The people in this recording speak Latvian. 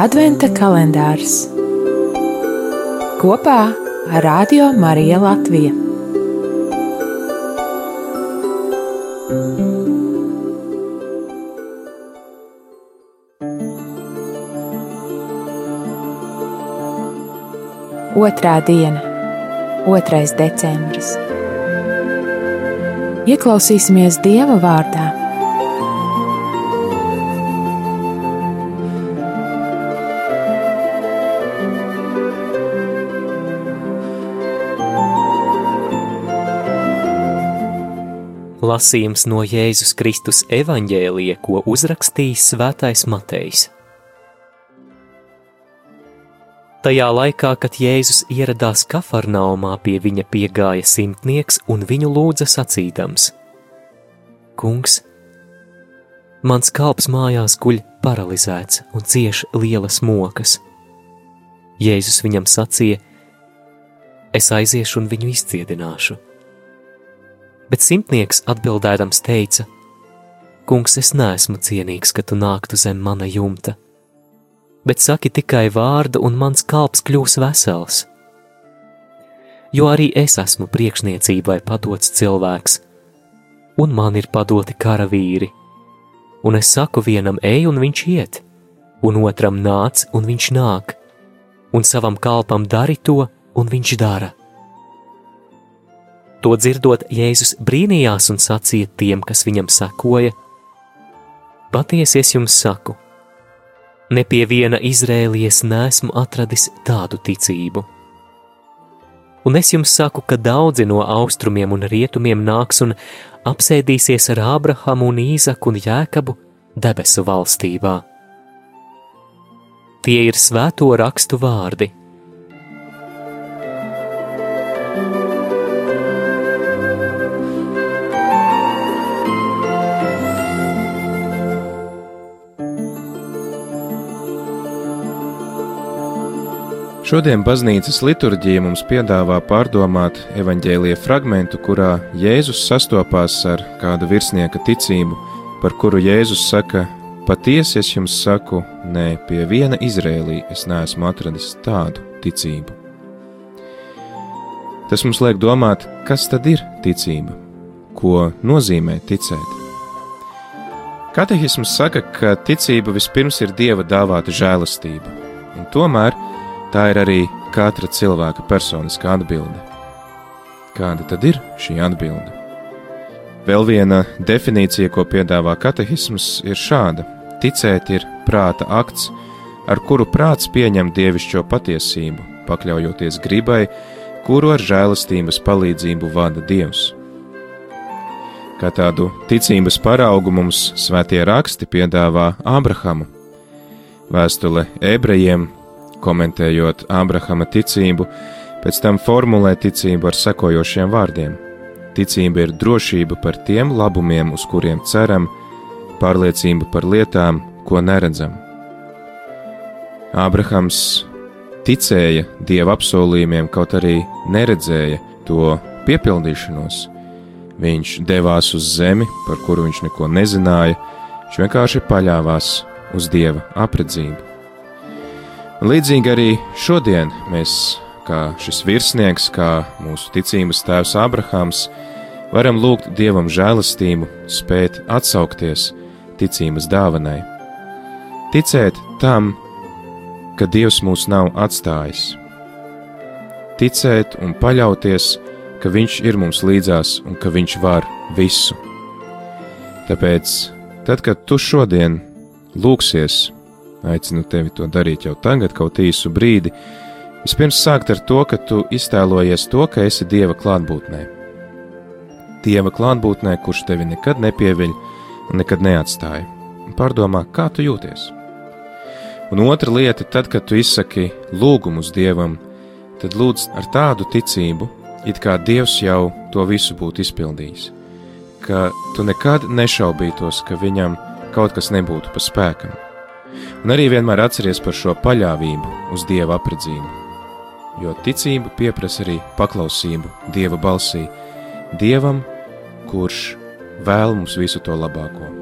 Adventa kalendārs kopā ar Radio Mariju Latviju. Otrā diena, 2. decembris. Ieklausīsimies Dieva vārdā Lasījums no Jēzus Kristus evaņģēlija, ko uzrakstījis Svētais Matejs. Tajā laikā, kad Jēzus ieradās Kafarnaumā, pie viņa piegāja simtnieks un viņu lūdza sacīdams: Kungs, mans kalps mājās guļ paralizēts un cieš lielas mokas. Jēzus viņam sacīja: Es aiziešu un viņu izciedināšu bet simtnieks atbildēdams teica: Kungs, es neesmu cienīgs, ka tu nāktu zem mana jumta, bet saki tikai vārdu, un mans kalps kļūs vesels. Jo arī es esmu priekšniecībai padots cilvēks, un man ir padoti karavīri, un es saku vienam ej, un viņš iet, un otram nāc, un viņš nāk, un savam kalpam dari to, un viņš dara To dzirdot, Jēzus brīnījās un sacīja tiem, kas viņam sekoja: Patiesi es jums saku, ne pie viena izrēlies nesmu atradis tādu ticību. Un es jums saku, ka daudzi no austrumiem un rietumiem nāks un apsēdīsies ar Ābrahamu un Īzaku un Jēkabu debesu valstībā. Tie ir svēto rakstu vārdi Šodien baznīcas liturģija mums piedāvā pārdomāt evaņģēlīja fragmentu, kurā Jēzus sastopās ar kādu virsnieka ticību, par kuru Jēzus saka: Patiesi es jums saku, nē, pie viena Izrēlī es neesmu atradis tādu ticību. Tas mums liek domāt, kas tad ir ticība, ko nozīmē ticēt. Katehisms saka, ka ticība vispirms ir dieva dāvāta žēlastība, un tomēr Tā ir arī katra cilvēka personiskā atbilde. Kāda tad ir šī atbilde? Vēl viena definīcija, ko piedāvā katehisms, ir šāda: ticēt ir prāta akts, ar kuru prāts pieņem dievišķo patiesību, pakļaujoties gribai, kuru ar žēlastības palīdzību vada Dievs. Kā tādu ticības paraugu mums svētie raksti piedāvā Ābrahamu. Vēstule ebrejiem komentējot Ābrahama ticību, pēc tam formulē ticību ar sekojošiem vārdiem: Ticība ir drošība par tiem labumiem, uz kuriem ceram, pārliecība par lietām, ko neredzam. Ābrahams ticēja dieva apsolījumiem, kaut arī neredzēja to piepildīšanos. Viņš devās uz zemi, par kuru viņš neko nezināja, viņš vienkārši paļāvās uz dieva apredzību. Līdzīgi arī šodien mēs, kā šis virsnieks, kā mūsu ticības tēvs Abrahams, varam lūgt Dievam žēlastību, spēt atsaukties ticības dāvanai. Ticēt tam, ka Dievs mūs nav atstājis. Ticēt un paļauties, ka Viņš ir mums līdzās un ka Viņš var visu. Tāpēc, tad, kad tu šodien lūksies, Aicinu tevi to darīt jau tagad, kaut īsu brīdi. Vispirms sākt ar to, ka tu iztēlojies to, ka esi Dieva klātbūtnē. Dieva klātbūtnē, kurš tevi nekad nepieviļ un nekad neatstāja. Pārdomā, kā tu jūties. Un otra lieta, tad, kad tu izsaki lūgumus Dievam, tad lūdz ar tādu ticību, it kā Dievs jau to visu būtu izpildījis. Ka tu nekad nešaubītos, ka viņam kaut kas nebūtu pa spēkam un arī vienmēr atceries par šo paļāvību uz Dieva apredzību. Jo ticība pieprasa arī paklausību Dieva balsī, Dievam, kurš vēl mums visu to labāko.